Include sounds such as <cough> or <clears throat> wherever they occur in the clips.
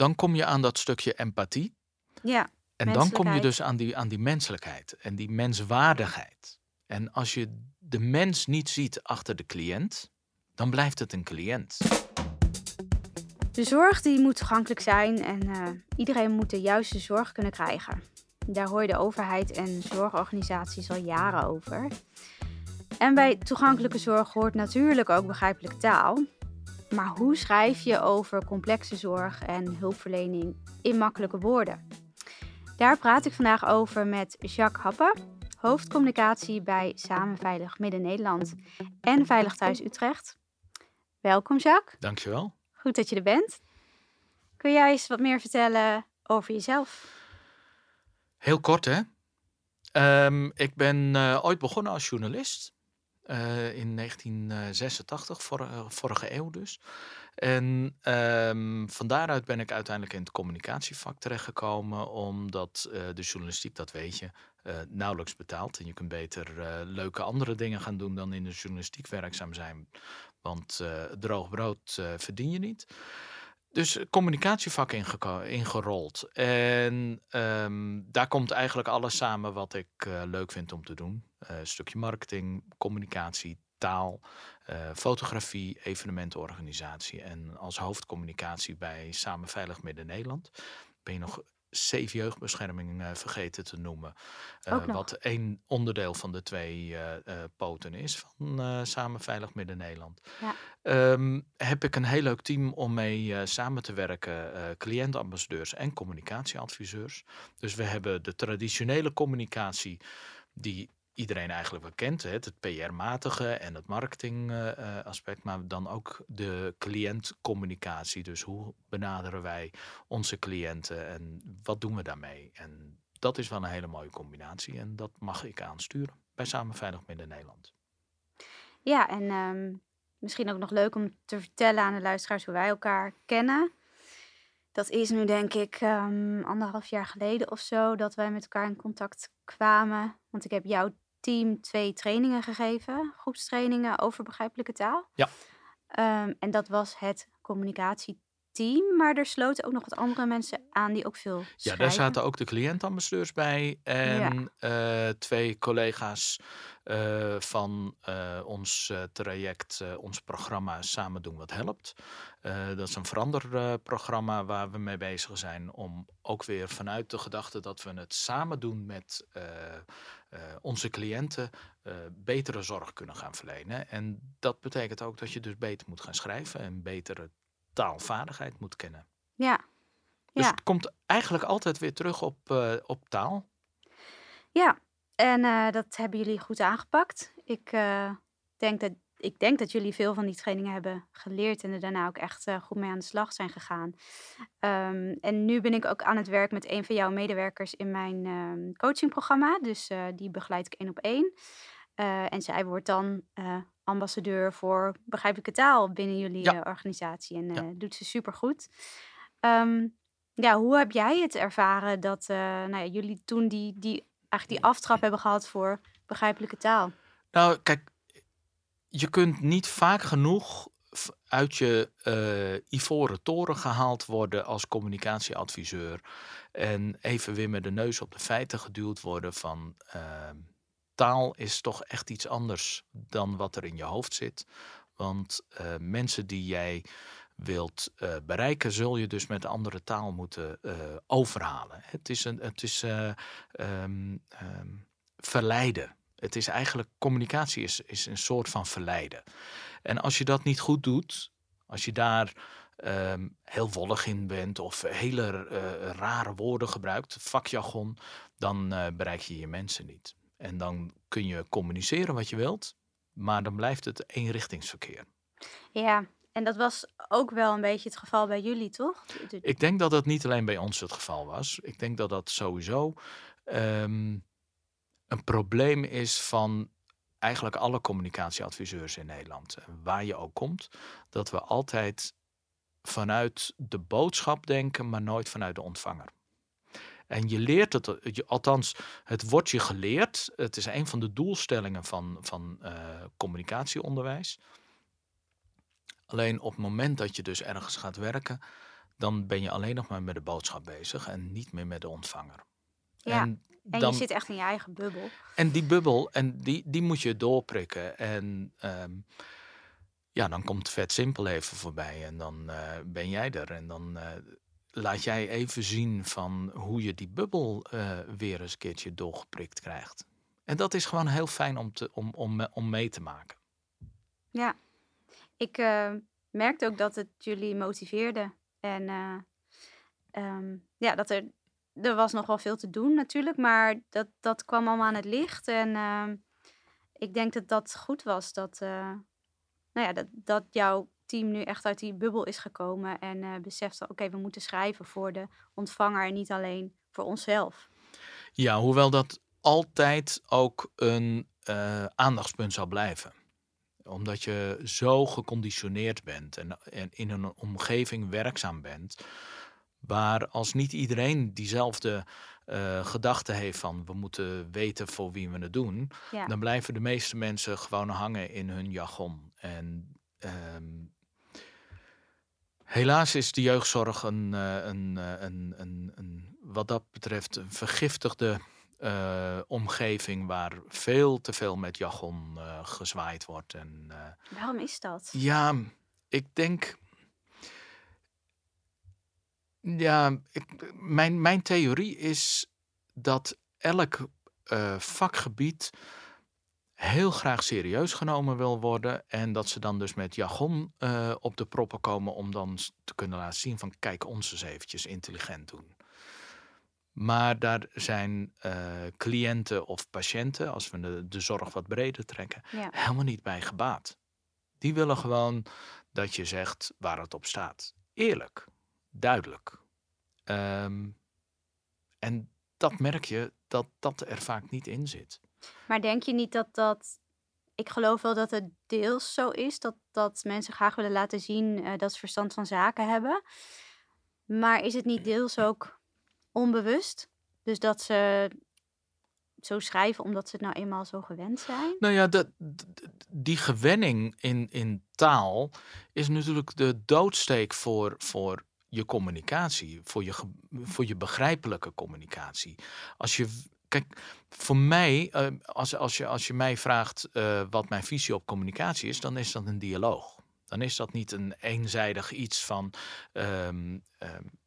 dan kom je aan dat stukje empathie. Ja, En dan kom je dus aan die, aan die menselijkheid en die menswaardigheid. En als je de mens niet ziet achter de cliënt, dan blijft het een cliënt. De zorg die moet toegankelijk zijn en eh, iedereen moet de juiste zorg kunnen krijgen. Daar hoor je de overheid en zorgorganisaties al jaren over. En bij toegankelijke zorg hoort natuurlijk ook begrijpelijke taal. Maar hoe schrijf je over complexe zorg en hulpverlening in makkelijke woorden? Daar praat ik vandaag over met Jacques Happe, hoofdcommunicatie bij Samen Veilig Midden-Nederland en Veilig Thuis Utrecht. Welkom Jacques. Dankjewel. Goed dat je er bent. Kun jij eens wat meer vertellen over jezelf? Heel kort hè. Ehm, ik ben eh, ooit begonnen als journalist. Eh, in 1986, vorige, vorige eeuw dus. En ehm, van daaruit ben ik uiteindelijk in het communicatievak terechtgekomen. Omdat eh, de journalistiek, dat weet je, eh, nauwelijks betaalt. En je kunt beter eh, leuke andere dingen gaan doen dan in de journalistiek werkzaam zijn. Want eh, droog brood eh, verdien je niet. Dus eh, communicatievak ingerold. En ehm, daar komt eigenlijk alles samen wat ik eh, leuk vind om te doen. Eh, stukje marketing, communicatie, taal, fotografie, evenementenorganisatie. En als hoofdcommunicatie bij Samen Veilig Midden-Nederland ben je nog Safe Jeugdbescherming eh, vergeten te noemen. Eh, wat één onderdeel van de twee eh, poten is van Samen Veilig Midden-Nederland. Ja. Ehm, heb ik een heel leuk team om mee samen te werken. cliëntambassadeurs en communicatieadviseurs. Dus we hebben de traditionele communicatie die iedereen eigenlijk wel kent. Het PR-matige en het marketing-aspect. maar dan ook de cliëntcommunicatie. Dus hoe benaderen wij onze cliënten en wat doen we daarmee? En dat is wel een hele mooie combinatie. En dat mag ik aansturen bij Samen Veilig Midden-Nederland. Ja, en ehm, misschien ook nog leuk om te vertellen aan de luisteraars hoe wij elkaar kennen. Dat is nu denk ik ehm, anderhalf jaar geleden of zo dat wij met elkaar in contact kwamen. Want ik heb jouw team twee trainingen gegeven, groepstrainingen over begrijpelijke taal. Ja. Ehm, en dat was het communicatieteam, maar er sloten ook nog wat andere mensen aan die ook veel Ja, schrijven. daar zaten ook de cliëntambassadeurs bij. En eh, twee collega's eh, van eh, ons eh, traject, ons programma Samen doen wat helpt. Dat is een veranderprogramma waar we mee bezig zijn om ook weer vanuit de gedachte dat we het samen doen met onze cliënten betere zorg kunnen gaan verlenen. En dat betekent ook dat je dus beter moet gaan schrijven en betere taalvaardigheid moet kennen. Ja, Dus ja. het komt eigenlijk altijd weer terug op, op taal. Ja, en eh, dat hebben jullie goed aangepakt. Ik, eh, denk dat, ik denk dat jullie veel van die trainingen hebben geleerd en er daarna ook echt eh, goed mee aan de slag zijn gegaan. Ehm, en nu ben ik ook aan het werk met een van jouw medewerkers in mijn ehm, coachingprogramma. Dus die begeleid ik één op één. En zij wordt dan ambassadeur voor begrijpelijke taal binnen jullie Ja. organisatie. En Ja. doet ze supergoed. Ehm ja, hoe heb jij het ervaren dat nou ja, jullie toen die, die, eigenlijk die aftrap hebben gehad voor begrijpelijke taal? Nou, kijk, je kunt niet vaak genoeg uit je eh, ivoren toren gehaald worden als communicatieadviseur. En even weer met de neus op de feiten geduwd worden van ehm, taal is toch echt iets anders dan wat er in je hoofd zit. Want eh, mensen die jij wilt eh, bereiken, zul je dus met andere taal moeten eh, overhalen. Het is, een, het is eh, ehm, ehm, verleiden. Het is eigenlijk, communicatie is, is een soort van verleiden. En als je dat niet goed doet, als je daar ehm, heel wollig in bent of hele rare woorden gebruikt, vakjargon, dan bereik je je mensen niet. En dan kun je communiceren wat je wilt, maar dan blijft het eenrichtingsverkeer. Ja, en dat was ook wel een beetje het geval bij jullie, toch? Ik denk dat dat niet alleen bij ons het geval was. Ik denk dat dat sowieso ehm, een probleem is van eigenlijk alle communicatieadviseurs in Nederland. En Waar je ook komt, dat we altijd vanuit de boodschap denken, maar nooit vanuit de ontvanger. En je leert het, je- althans, het wordt je geleerd. Het is een van de doelstellingen van, van eh, communicatieonderwijs. Alleen op het moment dat je dus ergens gaat werken, dan ben je alleen nog maar met de boodschap bezig en niet meer met de ontvanger. Ja, En, je zit echt in je eigen bubbel. En die bubbel, en die, die moet je doorprikken. En ehm, ja, dan komt vet simpel even voorbij en dan eh, ben jij er. En dan uh, laat jij even zien van hoe je die bubbel uh, weer eens een keertje doorgeprikt krijgt. En dat is gewoon heel fijn om, te, om, om, om mee te maken. Ja, ik uh, merkte ook dat het jullie motiveerde. En um, ja, dat er, er was nog wel veel te doen natuurlijk, maar dat, dat kwam allemaal aan het licht. En uh, ik denk dat dat goed was, dat, uh, nou ja, dat, dat jouw team nu echt uit die bubbel is gekomen en beseft, oké, we moeten schrijven voor de ontvanger en niet alleen voor onszelf. Ja, hoewel dat altijd ook een aandachtspunt zal blijven omdat je zo geconditioneerd bent en, en, in een omgeving werkzaam bent, waar als niet iedereen diezelfde uh, gedachte heeft van we moeten weten voor wie we het doen, dan blijven de meeste mensen gewoon hangen in hun jargon. En um, Helaas is de jeugdzorg een, eh, een, eh, een, een, een, wat dat betreft een vergiftigde uh, omgeving waar veel te veel met jargon uh, gezwaaid wordt. En, uh, Waarom is dat? Ja, ik denk. Ja, ik, mijn, mijn theorie is dat elk vakgebied heel graag serieus genomen wil worden. En dat ze dan dus met jargon op de proppen komen om dan te kunnen laten zien van kijk ons eens eventjes intelligent doen. Maar daar zijn uh, cliënten of patiënten, als we de, de zorg wat breder trekken, helemaal niet bij gebaat. Die willen gewoon dat je zegt waar het op staat. Eerlijk, duidelijk. Um, en dat merk je dat dat er vaak niet in zit. Maar denk je niet dat dat. Ik geloof wel dat het deels zo is dat, dat mensen graag willen laten zien uh, dat ze verstand van zaken hebben. Maar is het niet deels ook onbewust. Dus dat ze zo schrijven omdat ze het nou eenmaal zo gewend zijn? Nou ja, die gewenning in, in taal is natuurlijk de doodsteek voor, voor je communicatie, voor je, voor je begrijpelijke communicatie. Als je, kijk, voor mij, uh, als, als, je, als je mij vraagt uh, wat mijn visie op communicatie is, dan is dat een dialoog. Dan is dat niet een eenzijdig iets van um, um,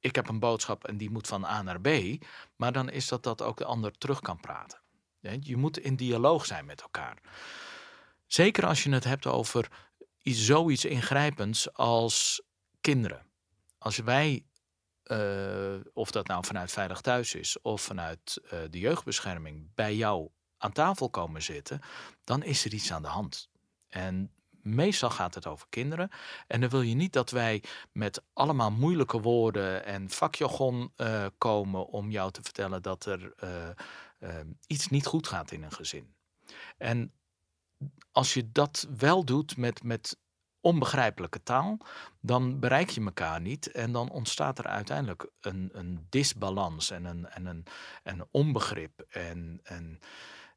ik heb een boodschap en die moet van A naar B, maar dan is dat dat ook de ander terug kan praten. Je moet in dialoog zijn met elkaar. Zeker als je het hebt over zoiets ingrijpends als kinderen. Als wij, uh, of dat nou vanuit Veilig Thuis is of vanuit uh, de jeugdbescherming, bij jou aan tafel komen zitten, dan is er iets aan de hand. En meestal gaat het over kinderen. En dan wil je niet dat wij met allemaal moeilijke woorden en vakjargon uh, komen om jou te vertellen dat er uh, uh, iets niet goed gaat in een gezin. En als je dat wel doet met, met onbegrijpelijke taal, dan bereik je elkaar niet en dan ontstaat er uiteindelijk een, een disbalans en een, en een, en onbegrip en, en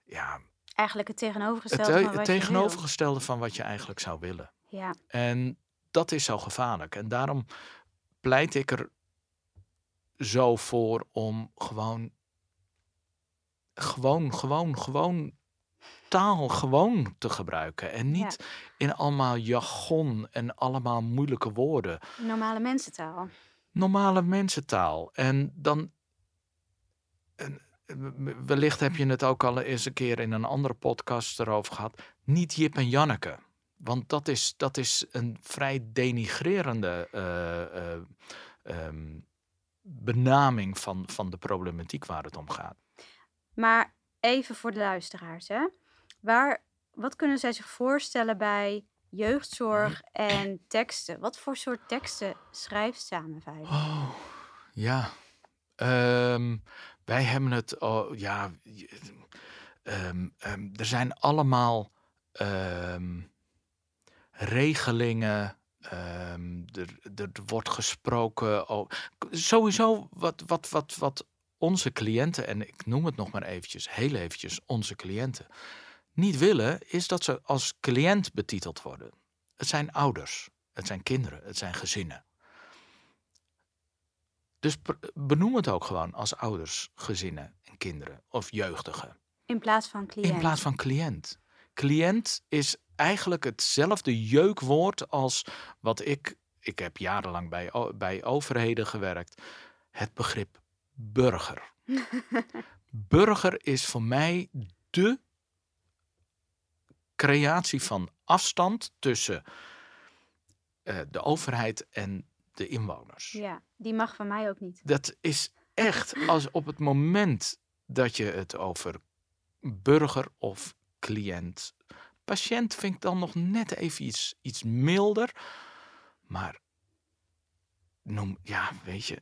ja, Eigenlijk het tegenovergestelde het, van wat tegenovergestelde van wat je eigenlijk zou willen. Ja. En dat is zo gevaarlijk. En daarom pleit ik er zo voor om gewoon, gewoon, gewoon, gewoon taal gewoon te gebruiken. En niet in allemaal jargon en allemaal moeilijke woorden. Normale mensentaal. Normale mensentaal. En dan wellicht heb je het ook al eens een keer in een andere podcast erover gehad. Niet Jip en Janneke. Want dat is, dat is een vrij denigrerende uh, uh, um, benaming van, van de problematiek waar het om gaat. Maar even voor de luisteraars. Hè? Waar, wat kunnen zij zich voorstellen bij jeugdzorg <clears throat> en teksten? Wat voor soort teksten schrijft Samenveilig? Oh, ja. Um, wij hebben het, ja, um, um, er zijn allemaal um, regelingen. Er, er, wordt gesproken. Oh, sowieso wat, wat, wat, wat onze cliënten, en ik noem het nog maar eventjes, heel eventjes, onze cliënten, niet willen, is dat ze als cliënt betiteld worden. Het zijn ouders, het zijn kinderen, het zijn gezinnen. Dus benoem het ook gewoon als ouders, gezinnen en kinderen of jeugdigen. In plaats van cliënt. In plaats van cliënt. Cliënt is eigenlijk hetzelfde jeukwoord als wat ik. Ik heb jarenlang bij, bij overheden gewerkt. Het begrip burger. <laughs> burger is voor mij de creatie van afstand tussen eh, de overheid en de inwoners. Ja, die mag van mij ook niet. Dat is echt als op het moment dat je het over burger of cliënt. Patiënt vind ik dan nog net even iets, iets milder. Maar noem, ja, weet je,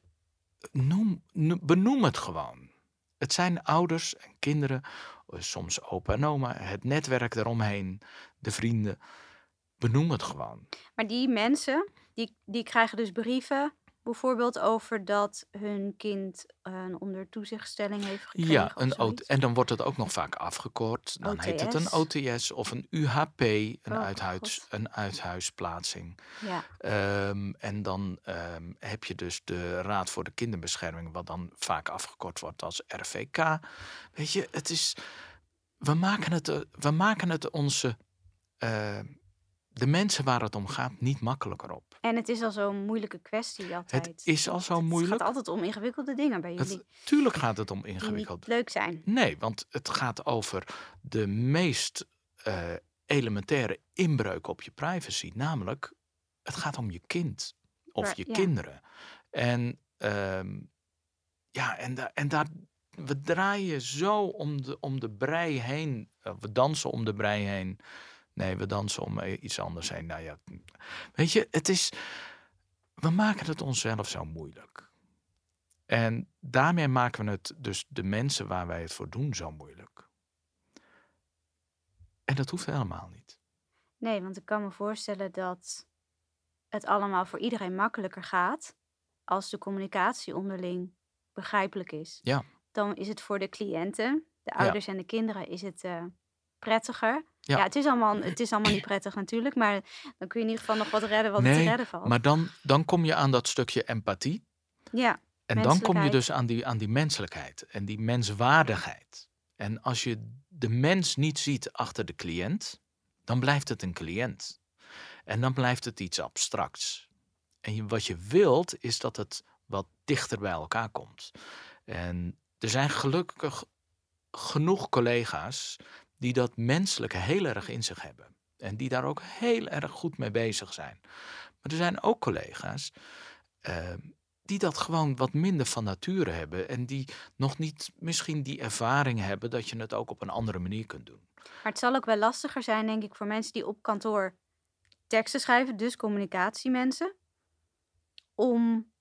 noem, noem- benoem het gewoon. Het zijn ouders en kinderen, eh, soms opa en oma, het netwerk eromheen, de vrienden. Benoem het gewoon. Maar die mensen, die, die krijgen dus brieven, bijvoorbeeld over dat hun kind een onder toezichtstelling heeft gekregen. Ja, een en dan wordt het ook nog vaak afgekort. Dan heet het een OTS of een UHP, een, Oh, uithuis, God. een uithuisplaatsing. Ja, Ehm, en dan ehm, heb je dus de Raad voor de Kinderbescherming, wat dan vaak afgekort wordt als RVK. Weet je, het is. We maken het, eh, we maken het onze. eh, de mensen waar het om gaat niet makkelijker op. en het is al zo'n moeilijke kwestie altijd. Het is al zo Het moeilijk. gaat altijd om ingewikkelde dingen bij jullie. Het, tuurlijk gaat het om ingewikkeld. niet leuk zijn. Nee, want het gaat over de meest eh, elementaire inbreuk op je privacy. Namelijk, het gaat om je kind of je kinderen. En ehm, ja, en, da- en daar, we draaien zo om de, om de brei heen. Eh, we dansen om de brei heen. Nee, we dansen om eh, iets anders heen. Nou ja, weet je, het is. We maken het onszelf zo moeilijk. En daarmee maken we het dus de mensen waar wij het voor doen zo moeilijk. En dat hoeft helemaal niet. Nee, want ik kan me voorstellen dat het allemaal voor iedereen makkelijker gaat als de communicatie onderling begrijpelijk is. Ja. Dan is het voor de cliënten, de ouders en de kinderen, is het eh, prettiger. Ja. Ja, het, is allemaal, het is allemaal niet prettig natuurlijk, maar dan kun je in ieder geval nog wat redden wat er te Nee, redden valt. Maar dan, dan kom je aan dat stukje empathie. Ja, En dan kom je dus aan die, aan die menselijkheid en die menswaardigheid. En als je de mens niet ziet achter de cliënt, dan blijft het een cliënt. En dan blijft het iets abstracts. En je- wat je wilt, is dat het wat dichter bij elkaar komt. En er zijn gelukkig genoeg collega's die dat menselijke heel erg in zich hebben. En die daar ook heel erg goed mee bezig zijn. Maar er zijn ook collega's ehm, die dat gewoon wat minder van nature hebben. En die nog niet misschien die ervaring hebben dat je het ook op een andere manier kunt doen. maar het zal ook wel lastiger zijn, denk ik, voor mensen die op kantoor teksten schrijven, dus communicatiemensen, om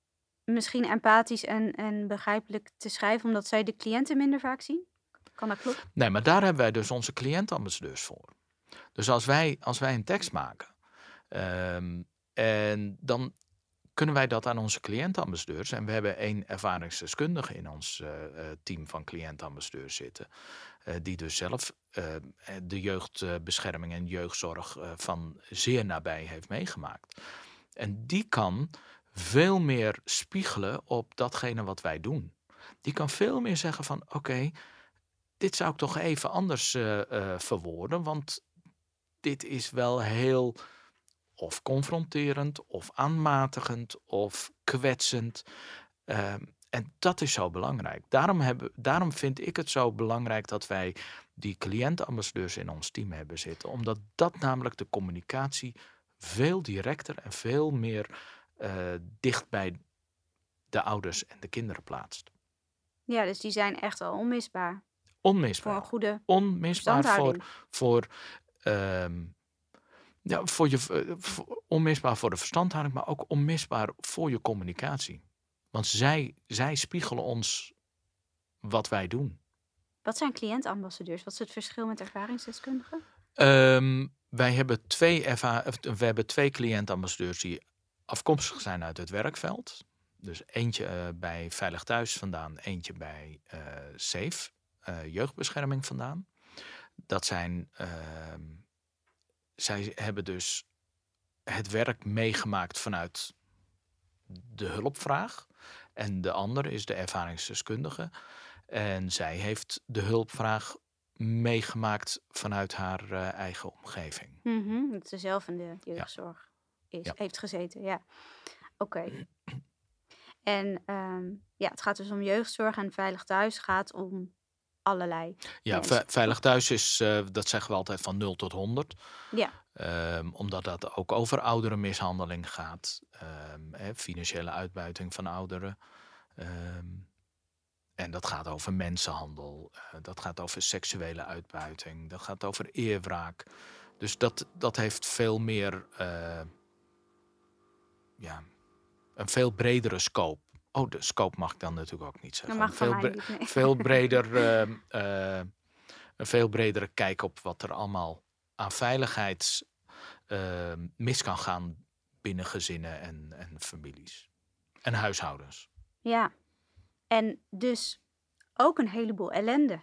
misschien empathisch en, en begrijpelijk te schrijven, omdat zij de cliënten minder vaak zien. Kan dat? Nee, maar daar hebben wij dus onze cliëntambassadeurs voor. Dus als wij, als wij een tekst maken, ehm, en dan kunnen wij dat aan onze cliëntambassadeurs. En we hebben één ervaringsdeskundige in ons eh, eh, team van cliëntambassadeurs zitten. eh, die dus zelf de jeugdbescherming en jeugdzorg van zeer nabij heeft meegemaakt. En die kan veel meer spiegelen op datgene wat wij doen. Die kan veel meer zeggen van oké, dit zou ik toch even anders eh, eh, verwoorden, want dit is wel heel of confronterend of aanmatigend of kwetsend. Ehm, en dat is zo belangrijk. Daarom, daarom vind ik het zo belangrijk dat wij die cliëntambassadeurs in ons team hebben zitten. Omdat dat namelijk de communicatie veel directer en veel meer eh, dicht bij de ouders en de kinderen plaatst. Ja, dus die zijn echt al onmisbaar voor Onmisbaar. een goede Onmisbaar voor, voor, ehm, ja, voor je, eh, voor- onmisbaar voor de verstandhouding, maar ook onmisbaar voor je communicatie. Want zij, zij spiegelen ons wat wij doen. Wat zijn cliëntambassadeurs? Wat is het verschil met ervaringsdeskundigen? Ehm, wij hebben twee, erva- we hebben twee cliëntambassadeurs die afkomstig zijn uit het werkveld. Dus eentje eh, bij Veilig Thuis vandaan, eentje bij eh SAFE, jeugdbescherming vandaan. Dat zijn, ehm, zij hebben dus het werk meegemaakt vanuit de hulpvraag. En de andere is de ervaringsdeskundige. En zij heeft de hulpvraag meegemaakt vanuit haar eh, eigen omgeving. Mhm, Dat ze zelf in de jeugdzorg is, Ja. heeft gezeten, ja. Oké. En ehm, ja, het gaat dus om jeugdzorg en veilig thuis gaat om allerlei. Ja, ve- veilig thuis is, eh, dat zeggen we altijd van 0 tot 100. Ja, Ehm, omdat dat ook over ouderenmishandeling gaat. ehm, hè, financiële uitbuiting van ouderen. Ehm, en dat gaat over mensenhandel. eh, dat gaat over seksuele uitbuiting. Dat gaat over eerwraak. Dus dat, dat heeft veel meer... eh, ja, een veel bredere scope. Oh, de scope mag ik dan natuurlijk ook niet dat zeggen. mag veel mij bre- niet. nee. veel <laughs> breder, ehm, eh, een veel bredere kijk op wat er allemaal aan veiligheid ehm, mis kan gaan binnen gezinnen en, en families. En huishoudens. Ja, en dus ook een heleboel ellende.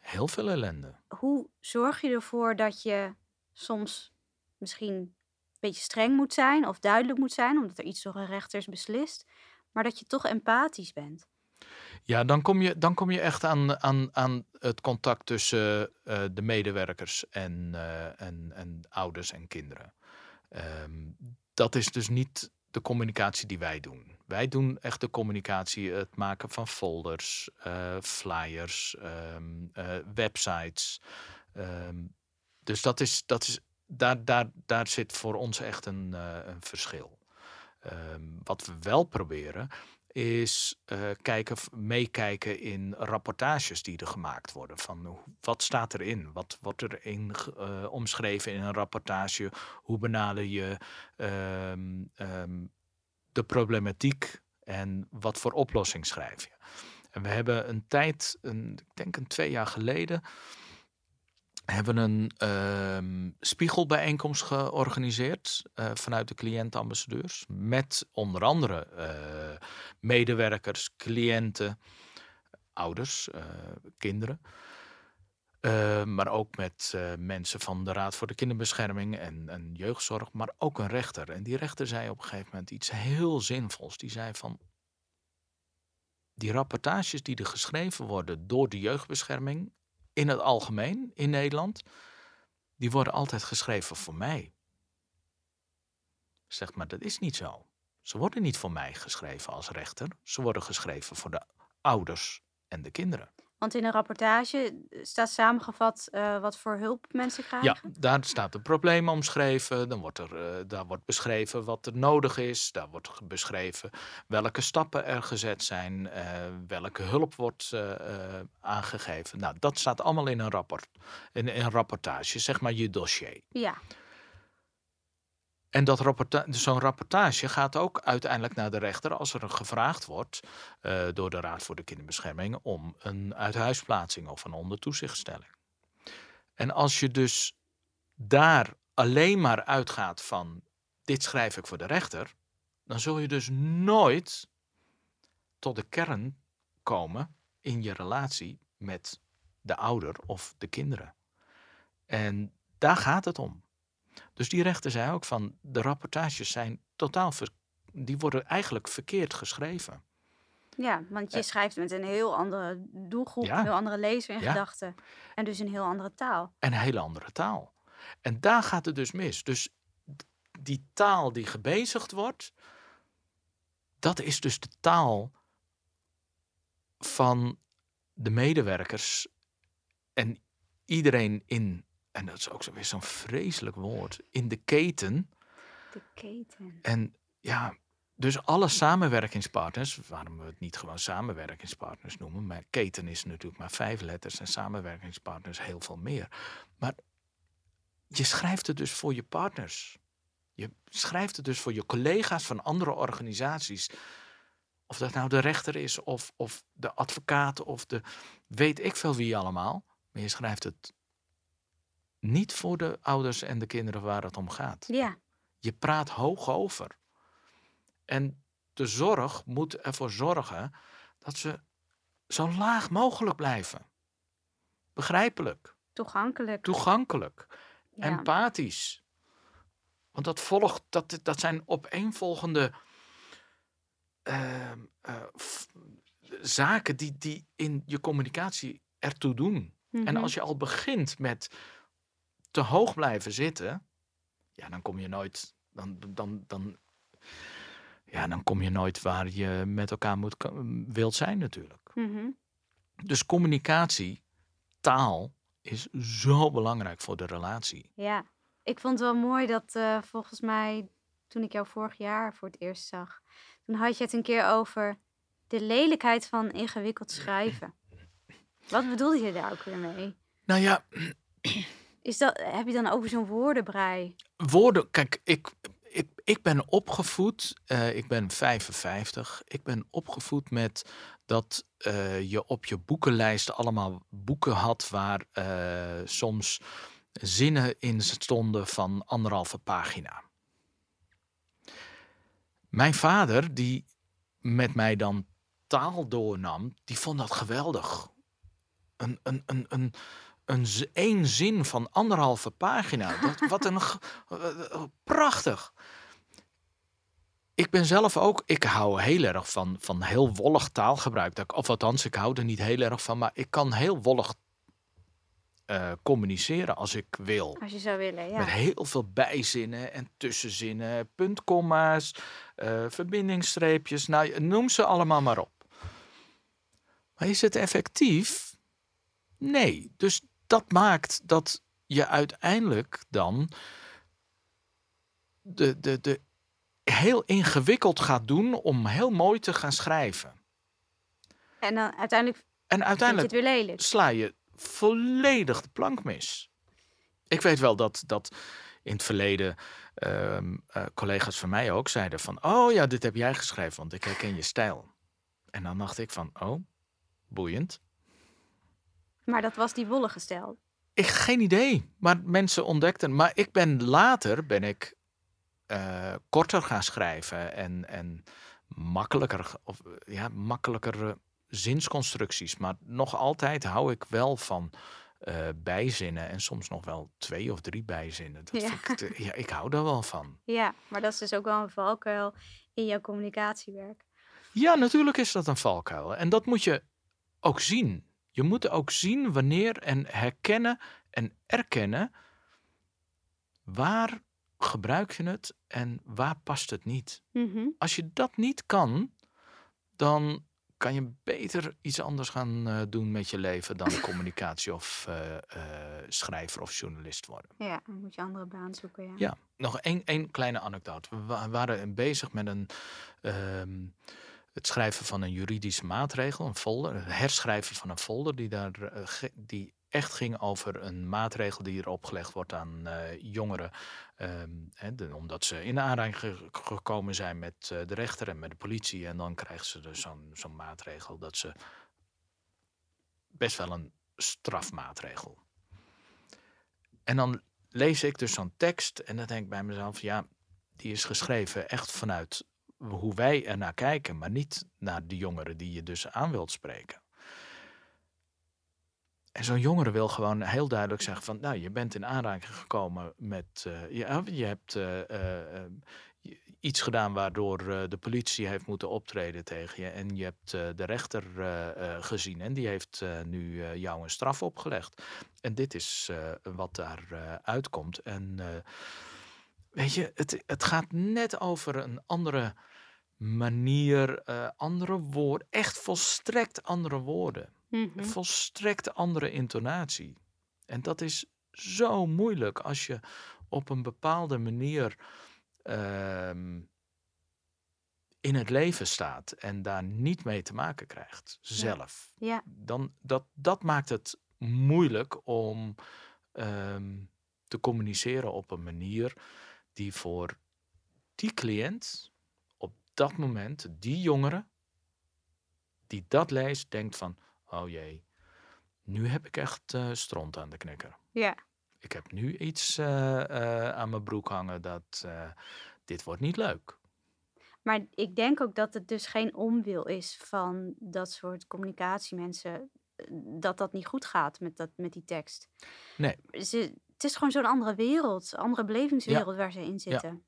Heel veel ellende. Hoe zorg je ervoor dat je soms misschien een beetje streng moet zijn of duidelijk moet zijn, omdat er iets door een rechter is beslist, maar dat je toch empathisch bent? Ja, dan kom je, dan kom je echt aan, aan, aan het contact tussen eh, de medewerkers en, eh, en, en ouders en kinderen. Ehm, dat is dus niet de communicatie die wij doen. Wij doen echt de communicatie, het maken van folders, eh, flyers, ehm, eh, websites. Ehm, dus dat is, dat is, daar, daar, daar zit voor ons echt een, een verschil. Ehm, wat we wel proberen is eh, kijken, meekijken in rapportages die er gemaakt worden. Van wat staat erin? Wat wordt er in eh, omschreven in een rapportage? Hoe benader je ehm, ehm, de problematiek en wat voor oplossing schrijf je? En we hebben een tijd, een, ik denk een twee jaar geleden, hebben een ehm, spiegelbijeenkomst georganiseerd eh, vanuit de cliëntambassadeurs. Met onder andere eh, medewerkers, cliënten, ouders, eh, kinderen. Maar ook met mensen van de Raad voor de Kinderbescherming en, en Jeugdzorg, maar ook een rechter. En die rechter zei op een gegeven moment iets heel zinvols. Die zei van, die rapportages die er geschreven worden door de jeugdbescherming in het algemeen in Nederland, die worden altijd geschreven voor mij. Zeg maar, dat is niet zo. Ze worden niet voor mij geschreven als rechter. Ze worden geschreven voor de ouders en de kinderen. Want in een rapportage staat samengevat eh, wat voor hulp mensen krijgen. Ja, daar staat het probleem omschreven. Dan wordt er, eh, daar wordt beschreven wat er nodig is. Daar wordt beschreven welke stappen er gezet zijn. eh, welke hulp wordt eh, eh, aangegeven. Nou, dat staat allemaal in een rapport. In, in een rapportage, zeg maar je dossier. Ja, En dat dus zo'n rapportage gaat ook uiteindelijk naar de rechter als er gevraagd wordt eh, door de Raad voor de Kinderbescherming om een uithuisplaatsing of een ondertoezichtstelling. En als je dus daar alleen maar uitgaat van dit schrijf ik voor de rechter, dan zul je dus nooit tot de kern komen in je relatie met de ouder of de kinderen. En daar gaat het om. Dus die rechter zei ook van de rapportages zijn totaal ver- die worden eigenlijk verkeerd geschreven. ja, want je Eh. schrijft met een heel andere doelgroep, Ja. een heel andere lezer in Ja. gedachten. En dus een heel andere taal. En een hele andere taal. En daar gaat het dus mis. Dus die taal die gebezigd wordt, dat is dus de taal van de medewerkers en iedereen in, en dat is ook zo weer zo'n vreselijk woord, in de keten. De keten. En ja, dus alle samenwerkingspartners, waarom we het niet gewoon samenwerkingspartners noemen, maar keten is natuurlijk maar vijf letters en samenwerkingspartners heel veel meer. Maar je schrijft het dus voor je partners. Je schrijft het dus voor je collega's van andere organisaties. Of dat nou de rechter is, of, of de advocaat, of de weet ik veel wie allemaal. Maar je schrijft het niet voor de ouders en de kinderen waar het om gaat. Ja, Je praat hoog over. En de zorg moet ervoor zorgen dat ze zo laag mogelijk blijven. Begrijpelijk, toegankelijk. toegankelijk, ja. empathisch. Want dat volgt, dat, dat zijn opeenvolgende ehm, eh, f- zaken die, die in je communicatie ertoe doen. En Mhm. als je al begint met te hoog blijven zitten, ja, dan kom je nooit, dan, dan, dan, ja, dan kom je nooit waar je met elkaar moet, wilt zijn natuurlijk. Mhm. Dus communicatie, taal, is zo belangrijk voor de relatie. Ja, ik vond het wel mooi dat eh, volgens mij toen ik jou vorig jaar voor het eerst zag, toen had je het een keer over de lelijkheid van ingewikkeld schrijven. <laughs> Wat bedoelde je daar ook weer mee? Nou ja, Is dat, heb je dan over zo'n woordenbrei? woorden, kijk, ik, ik, ik ben opgevoed, eh, ik ben 55, ik ben opgevoed met dat eh, je op je boekenlijst allemaal boeken had waar eh, soms zinnen in stonden van anderhalve pagina. Mijn vader, die met mij dan taal doornam, die vond dat geweldig. Een, een, een, een, een één zin van anderhalve pagina. Dat, wat een eh, eh, prachtig. Ik ben zelf ook, ik hou heel erg van, van heel wollig taalgebruik. Of althans, ik hou er niet heel erg van, maar ik kan heel wollig eh, communiceren als ik wil. Als je zou willen, ja. Met heel veel bijzinnen en tussenzinnen, puntkomma's, eh verbindingsstreepjes. Nou, noem ze allemaal maar op. Maar is het effectief? Nee. Dus dat maakt dat je uiteindelijk dan de, de, de heel ingewikkeld gaat doen om heel mooi te gaan schrijven. En dan uiteindelijk En je uiteindelijk het weer lelijk. sla je volledig de plank mis. Ik weet wel dat, dat in het verleden ehm, eh, collega's van mij ook zeiden van... oh ja, dit heb jij geschreven, want ik herken je stijl. En dan dacht ik van, oh, boeiend. Maar dat was die wollige stijl. Ik geen idee, maar mensen ontdekten. Maar ik ben later ben ik eh, korter gaan schrijven en, en makkelijker, of, eh, ja, makkelijker zinsconstructies. Maar nog altijd hou ik wel van eh, bijzinnen en soms nog wel twee of drie bijzinnen. Dat Ja. vind ik, te- ja, ik hou daar wel van. Ja, maar dat is dus ook wel een valkuil in jouw communicatiewerk. Ja, natuurlijk is dat een valkuil. En dat moet je ook zien. Je moet ook zien wanneer en herkennen en erkennen waar gebruik je het en waar past het niet. Mhm. Als je dat niet kan, dan kan je beter iets anders gaan eh, doen met je leven dan <laughs> communicatie of eh, eh, schrijver of journalist worden. Ja, dan moet je andere baan zoeken, ja. Ja, nog één, één kleine anekdote. We wa- waren bezig met een, ehm, het schrijven van een juridische maatregel, een folder, het herschrijven van een folder die, daar, eh, die echt ging over een maatregel die er opgelegd wordt aan eh, jongeren. ehm, omdat ze in aanraking ge- gekomen zijn met eh, de rechter en met de politie. En dan krijgen ze dus zo'n zo'n maatregel dat ze best wel een strafmaatregel. En dan lees ik dus zo'n tekst en dan denk ik bij mezelf, ja, die is geschreven echt vanuit hoe wij ernaar kijken, maar niet naar de jongeren die je dus aan wilt spreken. En zo'n jongere wil gewoon heel duidelijk zeggen van, nou, je bent in aanraking gekomen met, eh, je, je hebt eh, eh, eh, iets gedaan waardoor eh, de politie heeft moeten optreden tegen je en je hebt eh, de rechter eh, eh, gezien en die heeft eh, nu eh, jou een straf opgelegd. En dit is eh, wat daar eh, uitkomt. En eh, weet je, het, het gaat net over een andere manier, eh, andere woorden, echt volstrekt andere woorden, Mhm. volstrekt andere intonatie. En dat is zo moeilijk als je op een bepaalde manier ehm, in het leven staat en daar niet mee te maken krijgt, zelf Ja, dan dat, dat maakt het moeilijk om ehm, te communiceren op een manier die voor die cliënt dat moment, die jongere die dat leest, denkt van, oh jee, nu heb ik echt eh, stront aan de knikker. ja. Ik heb nu iets eh, eh, aan mijn broek hangen dat dit wordt niet leuk. Maar ik denk ook dat het dus geen onwil is van dat soort communicatiemensen. Dat dat niet goed gaat met, dat, met die tekst. Nee. Ze, het is gewoon zo'n andere wereld, andere belevingswereld waar ze in zitten.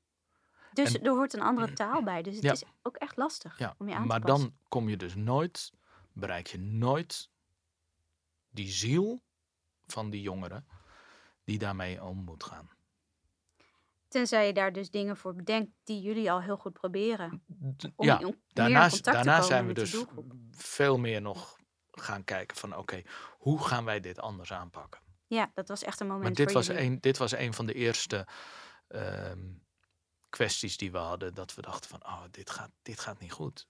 Dus En- er hoort een andere <clears throat> taal bij. Dus het Ja. is ook echt lastig Ja, om je aan te maar passen. dan kom je dus nooit, bereik je nooit die ziel van die jongeren die daarmee om moet gaan. Tenzij je daar dus dingen voor bedenkt die jullie al heel goed proberen. Om, ja, om daarna, te zijn we dus veel meer nog gaan kijken van oké, hoe gaan wij dit anders aanpakken? Ja, dat was echt een moment Maar dit was, jullie. een, dit was een van de eerste ehm, kwesties die we hadden. Dat we dachten van, oh, dit gaat, dit gaat niet goed.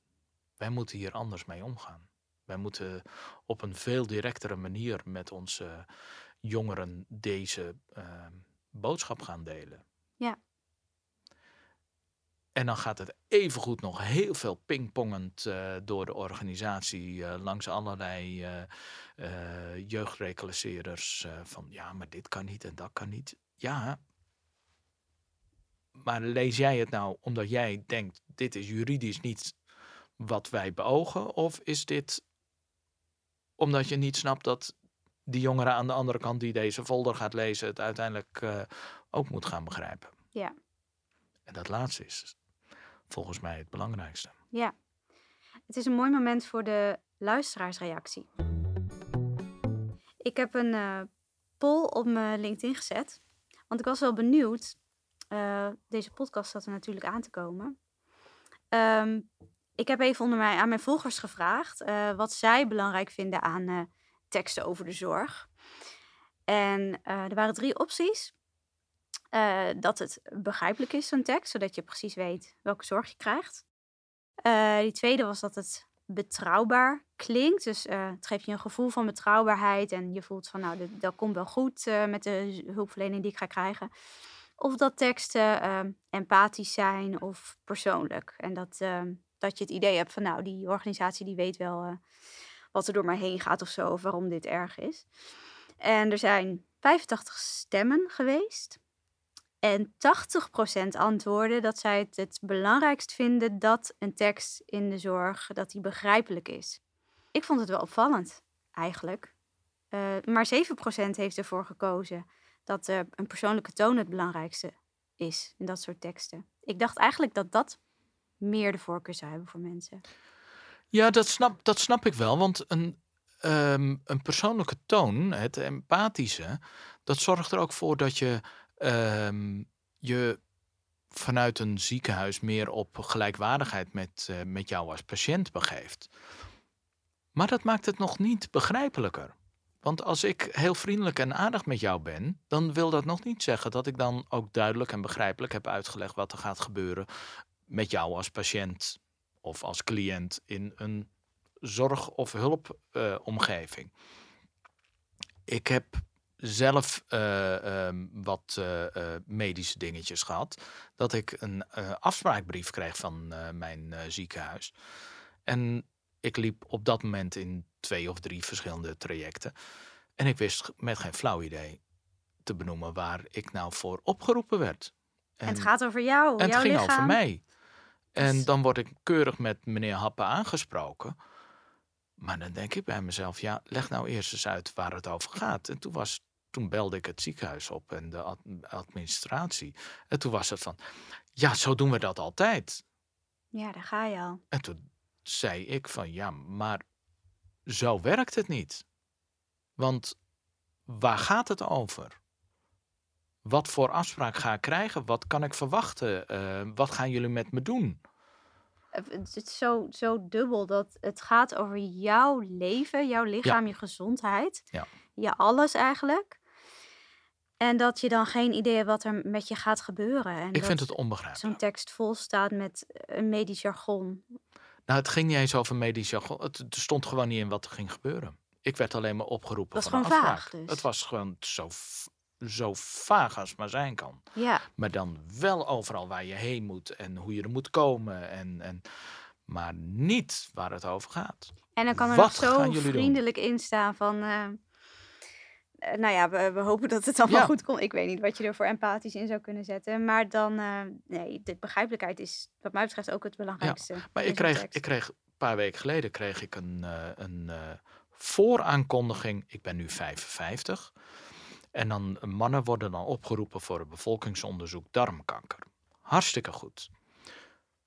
Wij moeten hier anders mee omgaan. Wij moeten op een veel directere manier met onze jongeren deze ehm, boodschap gaan delen. Ja. En dan gaat het evengoed nog heel veel pingpongend eh, door de organisatie eh, langs allerlei eh jeugdreclasseerders. van ja, maar dit kan niet en dat kan niet. Ja, maar lees jij het nou omdat jij denkt, dit is juridisch niet wat wij beogen? Of is dit omdat je niet snapt dat die jongere aan de andere kant die deze folder gaat lezen, het uiteindelijk eh, ook moet gaan begrijpen? Ja. En dat laatste is volgens mij het belangrijkste. Ja. Het is een mooi moment voor de luisteraarsreactie. Ik heb een eh, poll op mijn LinkedIn gezet. Want ik was wel benieuwd. Eh, deze podcast zat er natuurlijk aan te komen. Ehm, ik heb even onder mij, aan mijn volgers gevraagd eh, wat zij belangrijk vinden aan eh, teksten over de zorg. En er waren drie opties. Dat het begrijpelijk is, zo'n tekst, zodat je precies weet welke zorg je krijgt. Die tweede was dat het betrouwbaar klinkt. Dus het geeft je een gevoel van betrouwbaarheid. En je voelt van, nou, dit- dat komt wel goed met de hulpverlening die ik ga krijgen. Of dat teksten eh, empathisch zijn of persoonlijk. En dat, eh, dat je het idee hebt van, nou, die organisatie die weet wel eh, wat er door mij heen gaat of zo. Of waarom dit erg is. En er zijn 85 stemmen geweest. En 80% antwoorden dat zij het het belangrijkst vinden dat een tekst in de zorg dat die begrijpelijk is. Ik vond het wel opvallend, eigenlijk. Eh, maar 7% heeft ervoor gekozen dat een persoonlijke toon het belangrijkste is in dat soort teksten. Ik dacht eigenlijk dat dat meer de voorkeur zou hebben voor mensen. Ja, dat snap, dat snap ik wel. Want een, ehm, een persoonlijke toon, het empathische, dat zorgt er ook voor dat je ehm, je vanuit een ziekenhuis meer op gelijkwaardigheid met, eh, met jou als patiënt begeeft. Maar dat maakt het nog niet begrijpelijker. Want als ik heel vriendelijk en aardig met jou ben, dan wil dat nog niet zeggen dat ik dan ook duidelijk en begrijpelijk heb uitgelegd wat er gaat gebeuren met jou als patiënt of als cliënt in een zorg- of hulpomgeving. ik heb zelf eh, ehm, wat eh, eh, medische dingetjes gehad. Dat ik een afspraakbrief kreeg van mijn ziekenhuis. En ik liep op dat moment in twee of drie verschillende trajecten. En ik wist met geen flauw idee te benoemen waar ik nou voor opgeroepen werd. En, het gaat over jou, En het jouw ging lichaam. over mij. En Dus- dan word ik keurig met meneer Happe aangesproken. Maar dan denk ik bij mezelf, ja, leg nou eerst eens uit waar het over gaat. En toen, was, toen belde ik het ziekenhuis op en de ad- administratie. En toen was het van, ja, zo doen we dat altijd. Ja, daar ga je al. En toen zei ik van, ja, maar zo werkt het niet. Want waar gaat het over? Wat voor afspraak ga ik krijgen? Wat kan ik verwachten? Eh, wat gaan jullie met me doen? Eh, Het is zo, zo dubbel dat het gaat over jouw leven, jouw lichaam, je gezondheid. Ja. Je alles eigenlijk. En dat je dan geen idee hebt wat er met je gaat gebeuren. En Ik vind het onbegrijpelijk. zo'n tekst vol staat met een medisch jargon. Nou, het ging niet eens over medisch jargon. Het, stond gewoon niet in wat er ging gebeuren. Ik werd alleen maar opgeroepen voor een gewoon vaag dus. Het was gewoon zo, zo vaag als maar zijn kan. Ja, Maar dan wel overal waar je heen moet en hoe je er moet komen. En, en, maar niet waar het over gaat. en dan kan er Wat nog zo vriendelijk in staan van... eh, nou ja, we, we hopen dat het allemaal Ja. goed komt. Ik weet niet wat je er voor empathisch in zou kunnen zetten. Maar dan, eh, nee, de begrijpelijkheid is wat mij betreft ook het belangrijkste. Maar in ik kreeg, ik kreeg een paar weken geleden kreeg ik een, eh, een eh, vooraankondiging. Ik ben nu 55. En dan eh, mannen worden dan opgeroepen voor een bevolkingsonderzoek darmkanker. Hartstikke goed.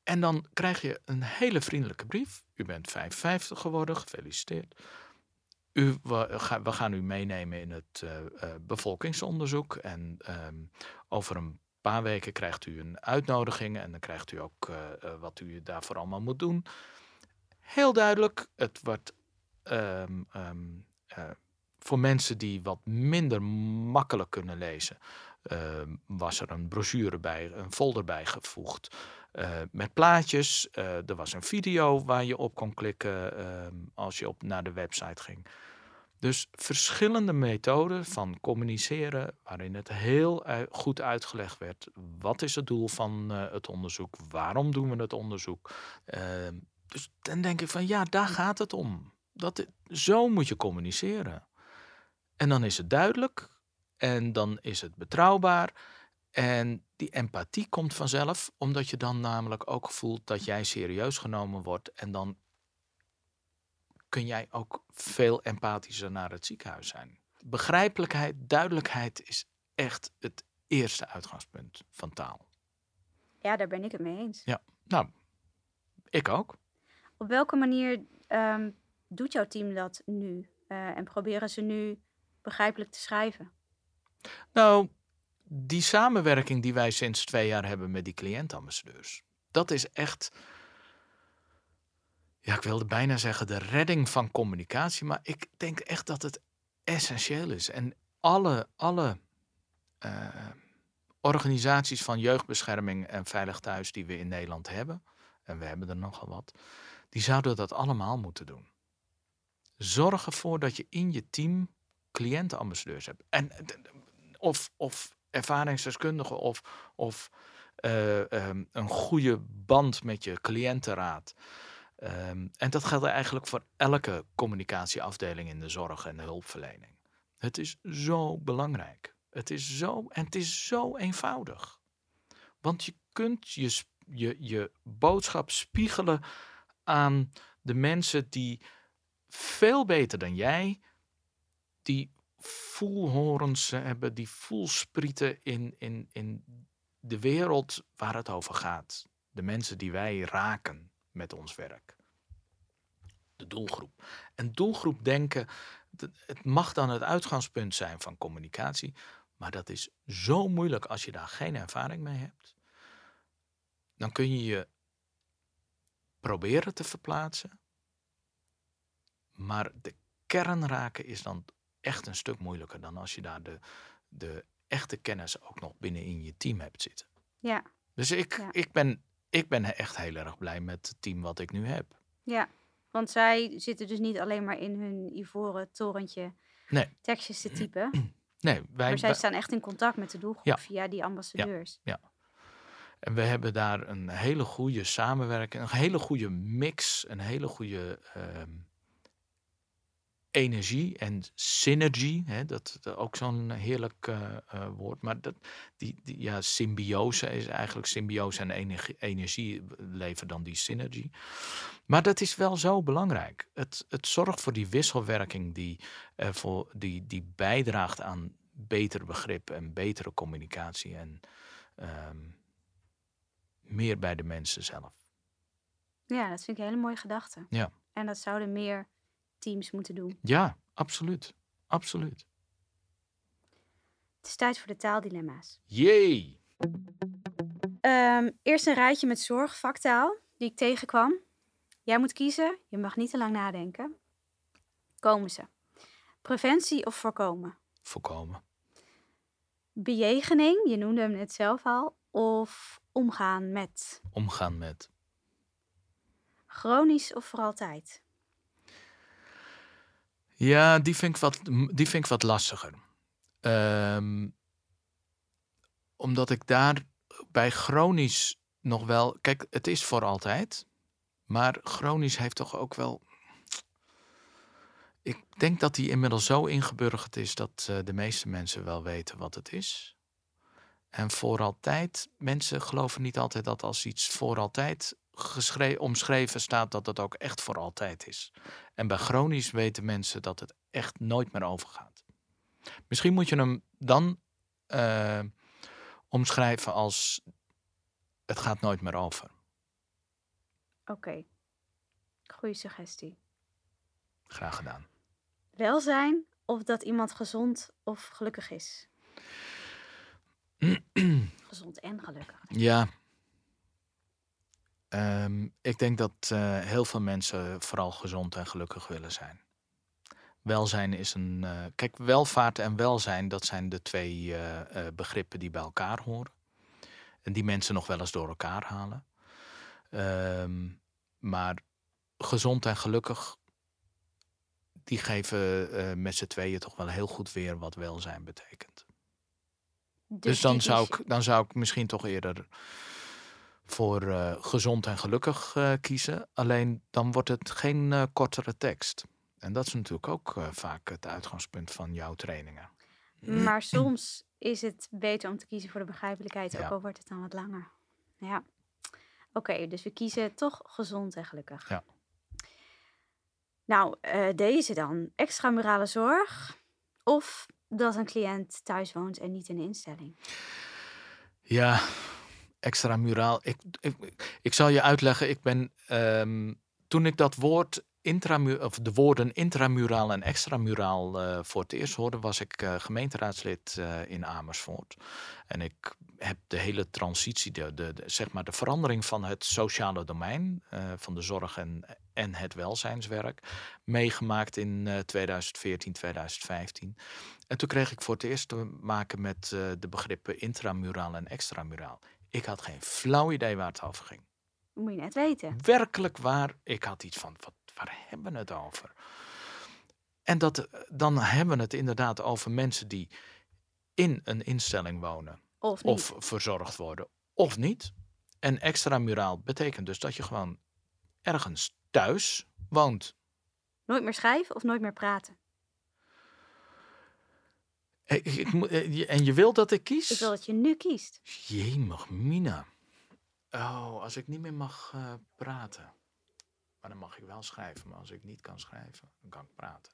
En dan krijg je een hele vriendelijke brief. U bent 55 geworden, gefeliciteerd. U, we, ga- we gaan u meenemen in het eh, eh, bevolkingsonderzoek. En ehm, over een paar weken krijgt u een uitnodiging. En dan krijgt u ook eh, eh, wat u daarvoor allemaal moet doen. Heel duidelijk, het wordt ehm, ehm, eh, voor mensen die wat minder makkelijk kunnen lezen. was er een brochure bij, een folder bijgevoegd. eh, met plaatjes. Eh, er was een video waar je op kon klikken als je op, naar de website ging. Dus verschillende methoden van communiceren, waarin het heel goed uitgelegd werd. Wat is het doel van eh, het onderzoek? Waarom doen we het onderzoek? Ehm, dus dan denk ik van ja, daar gaat het om. Dat, zo moet je communiceren. En dan is het duidelijk en dan is het betrouwbaar. En die empathie komt vanzelf, omdat je dan namelijk ook voelt dat jij serieus genomen wordt. En dan kun jij ook veel empathischer naar het ziekenhuis zijn. Begrijpelijkheid, duidelijkheid is echt het eerste uitgangspunt van taal. Ja, daar ben ik het mee eens. Nou, ik ook. Op welke manier ehm, doet jouw team dat nu? Eh, en proberen ze nu begrijpelijk te schrijven? Nou, die samenwerking die wij sinds twee jaar hebben met die cliëntambassadeurs, dat is echt, ja, ik wilde bijna zeggen de redding van communicatie, maar ik denk echt dat het essentieel is. En alle, alle eh, organisaties van jeugdbescherming en veilig thuis die we in Nederland hebben, en we hebben er nogal wat, die zouden dat allemaal moeten doen. Zorg ervoor dat je in je team cliëntenambassadeurs hebt. En of, of ervaringsdeskundigen of, of eh, ehm, een goede band met je cliëntenraad. Ehm, en dat geldt eigenlijk voor elke communicatieafdeling in de zorg en de hulpverlening. Het is zo belangrijk. Het is zo, en het is zo eenvoudig. Want je kunt je, je, je boodschap spiegelen aan de mensen die veel beter dan jij die voelhorens hebben, die voelsprieten in, in, in de wereld waar het over gaat. De mensen die wij raken met ons werk. De doelgroep. En doelgroep denken, het mag dan het uitgangspunt zijn van communicatie, maar dat is zo moeilijk als je daar geen ervaring mee hebt. Dan kun je je proberen te verplaatsen, maar de kern raken is dan echt een stuk moeilijker dan als je daar de, de echte kennis ook nog binnen in je team hebt zitten. Ja, Dus ik, Ja. ik, ben, ik ben echt heel erg blij met het team wat ik nu heb. ja. Want zij zitten dus niet alleen maar in hun ivoren torentje Nee. tekstjes te typen. <clears throat> Nee, wij, Maar zij wij- staan echt in contact met de doelgroep Ja. via die ambassadeurs. en we hebben daar een hele goede samenwerking, een hele goede mix, een hele goede ehm, energie en synergie. Hè, dat is ook zo'n heerlijk eh, eh, woord. Maar dat, die, die, ja, symbiose is eigenlijk symbiose en energie, energie leveren dan die synergie. Maar dat is wel zo belangrijk. Het, het zorgt voor die wisselwerking die, voor, die, die bijdraagt aan beter begrip en betere communicatie en ehm, meer bij de mensen zelf. Ja, dat vind ik een hele mooie gedachte. Ja. En dat zouden meer teams moeten doen. Ja, absoluut. Absoluut. Het is tijd voor de taaldilemma's. Jee! Ehm, eerst een rijtje met zorgvaktaal die ik tegenkwam. Jij moet kiezen, je mag niet te lang nadenken. Komen ze. Preventie of voorkomen? Voorkomen. Bejegening, je noemde hem net zelf al. Of omgaan met? Omgaan met. Chronisch of voor altijd? Ja, die vind ik wat, die vind ik wat lastiger. Ehm, omdat ik daar bij chronisch nog wel. Kijk, het is voor altijd. Maar chronisch heeft toch ook wel. Ik denk dat die inmiddels zo ingeburgerd is dat eh, de meeste mensen wel weten wat het is. En voor altijd, mensen geloven niet altijd dat als iets voor altijd omschreven staat, dat het ook echt voor altijd is. En bij chronisch weten mensen dat het echt nooit meer overgaat. Misschien moet je hem dan eh, omschrijven als het gaat nooit meer over. Oké. Goeie suggestie. Graag gedaan. Welzijn of dat iemand gezond of gelukkig is? <clears throat> gezond en gelukkig. Ja. Ehm, ik denk dat eh, heel veel mensen vooral gezond en gelukkig willen zijn. Welzijn is een. eh, kijk, welvaart en welzijn, dat zijn de twee eh, begrippen die bij elkaar horen. En die mensen nog wel eens door elkaar halen. Ehm, maar gezond en gelukkig, die geven met z'n tweeën toch wel heel goed weer wat welzijn betekent. Dus, dan, die zou ik, dan zou ik misschien toch eerder voor eh, gezond en gelukkig eh, kiezen. Alleen dan wordt het geen eh, kortere tekst. En dat is natuurlijk ook eh, vaak het uitgangspunt van jouw trainingen. Maar soms is het beter om te kiezen voor de begrijpelijkheid, ook Ja. al wordt het dan wat langer. Ja. Oké, dus we kiezen toch gezond en gelukkig. Ja. Nou, eh, deze dan. Extramurale zorg of dat een cliënt thuis woont en niet in de instelling. Ja, extra muraal. Ik, ik, ik zal je uitleggen. Ik ben ehm, toen ik dat woord of de woorden intramuraal en extramuraal eh voor het eerst hoorde, was ik eh, gemeenteraadslid eh, in Amersfoort. En ik heb de hele transitie, de, de, de- zeg maar de verandering van het sociale domein, van de zorg en, en het welzijnswerk, meegemaakt in eh, 2014, 2015. En toen kreeg ik voor het eerst te maken met de begrippen intramuraal en extramuraal. Ik had geen flauw idee waar het over ging. Moet je net weten. Werkelijk waar, ik had iets van, wat, waar hebben we het over? En dat, eh, dan hebben we het inderdaad over mensen die in een instelling wonen Of niet. of verzorgd worden of niet. En extramuraal betekent dus dat je gewoon ergens thuis woont. Nooit meer schrijven of nooit meer praten. Ik, ik, moet- eh, je- en je wil dat ik kies? Ik wil dat je nu kiest. Jemig, Mina. Oh, als ik niet meer mag eh, praten. Maar dan mag ik wel schrijven. Maar als ik niet kan schrijven, dan kan ik praten.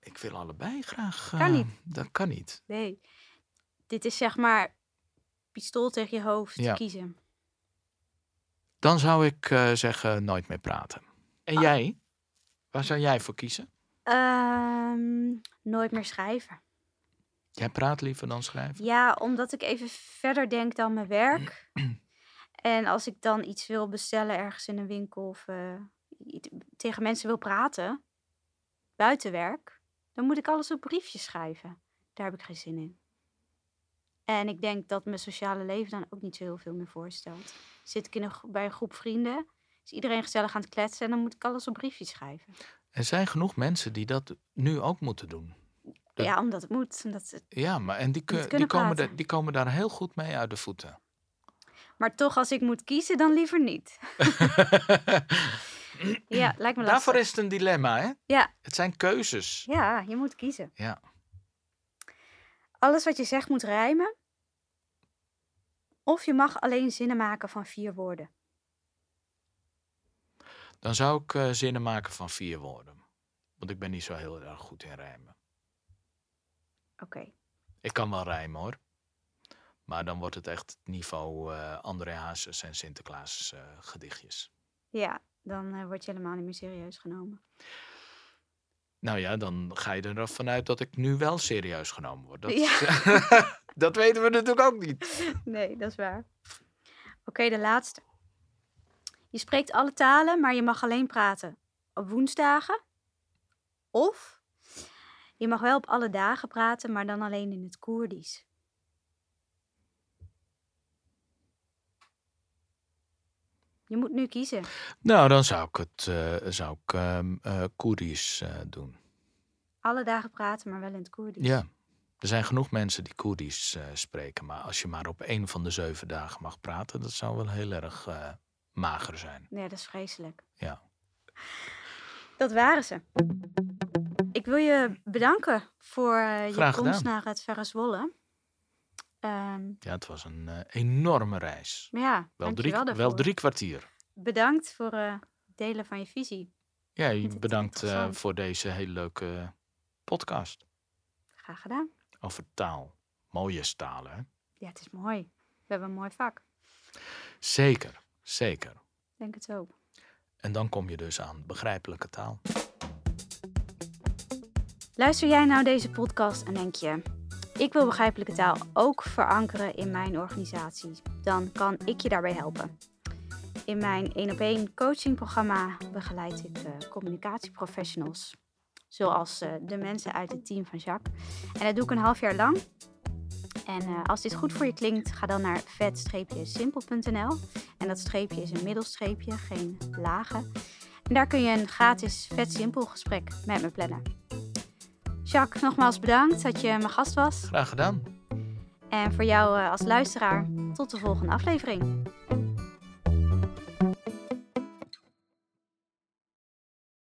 Ik wil allebei graag. Kan eh, niet. Dat kan niet. Nee. Dit is zeg maar pistool tegen je hoofd Ja. kiezen. Dan zou ik eh, zeggen nooit meer praten. En Ah. jij? Waar zou jij voor kiezen? Ehm, nooit meer schrijven. Jij praat liever dan schrijven? Ja, omdat ik even verder denk dan mijn werk. <clears throat> en als ik dan iets wil bestellen ergens in een winkel of eh, tegen mensen wil praten, buiten werk, dan moet ik alles op briefjes schrijven. Daar heb ik geen zin in. En ik denk dat mijn sociale leven dan ook niet zo heel veel meer voorstelt. Zit ik in een, bij een groep vrienden, is iedereen gezellig aan het kletsen en dan moet ik alles op briefjes schrijven. Er zijn genoeg mensen die dat nu ook moeten doen. Ja, omdat het moet. Omdat het... Ja, maar en die, kun- die, komen daar- die komen daar heel goed mee uit de voeten. Maar toch, als ik moet kiezen, dan liever niet. <laughs> Ja, lijkt me lastig. Daarvoor is het een dilemma, hè? Ja. Het zijn keuzes. Ja, je moet kiezen. Ja. Alles wat je zegt moet rijmen. Of je mag alleen zinnen maken van vier woorden. Dan zou ik eh, zinnen maken van vier woorden. Want ik ben niet zo heel erg goed in rijmen. Oké. Ik kan wel rijmen hoor. Maar dan wordt het echt het niveau eh André Hazes en Sinterklaas eh, gedichtjes. Ja, dan word je helemaal niet meer serieus genomen. Nou ja, dan ga je er vanuit dat ik nu wel serieus genomen word. Dat, Ja. <laughs> dat weten we natuurlijk ook niet. <laughs> Nee, dat is waar. Oké, de laatste. Je spreekt alle talen, maar je mag alleen praten op woensdagen. Of je mag wel op alle dagen praten, maar dan alleen in het Koerdisch. Je moet nu kiezen. Nou, dan zou ik het eh zou ik, ehm, eh, Koerdisch eh, doen. Alle dagen praten, maar wel in het Koerdisch. Ja, er zijn genoeg mensen die Koerdisch spreken. Maar als je maar op één van de zeven dagen mag praten, dat zou wel heel erg mager zijn. Nee, dat is vreselijk. Ja. Dat waren ze. Ik wil je bedanken voor eh, je komst naar het Verre Zwolle. Ehm, Ja, het was een eh, enorme reis. ja, Wel drie, wel drie kwartier. Bedankt voor eh, het delen van je visie. Ja, het bedankt voor deze hele leuke podcast Graag gedaan. over taal. Mooie talen, hè? Ja, het is mooi. We hebben een mooi vak. Zeker, zeker. Ik denk het ook. En dan kom je dus aan begrijpelijke taal. Luister jij nou deze podcast en denk je, ik wil begrijpelijke taal ook verankeren in mijn organisatie, dan kan ik je daarbij helpen. In mijn 1 op 1 coachingprogramma begeleid ik uh, communicatieprofessionals, zoals uh, de mensen uit het team van Jacques. En dat doe ik een half jaar lang. En uh, als dit goed voor je klinkt, ga dan naar vet-simpel.nl. En dat streepje is een middelstreepje, geen lagen. En daar kun je een gratis vet simpel gesprek met me plannen. Jacques, nogmaals bedankt dat je mijn gast was. Graag gedaan. En voor jou als luisteraar, tot de volgende aflevering.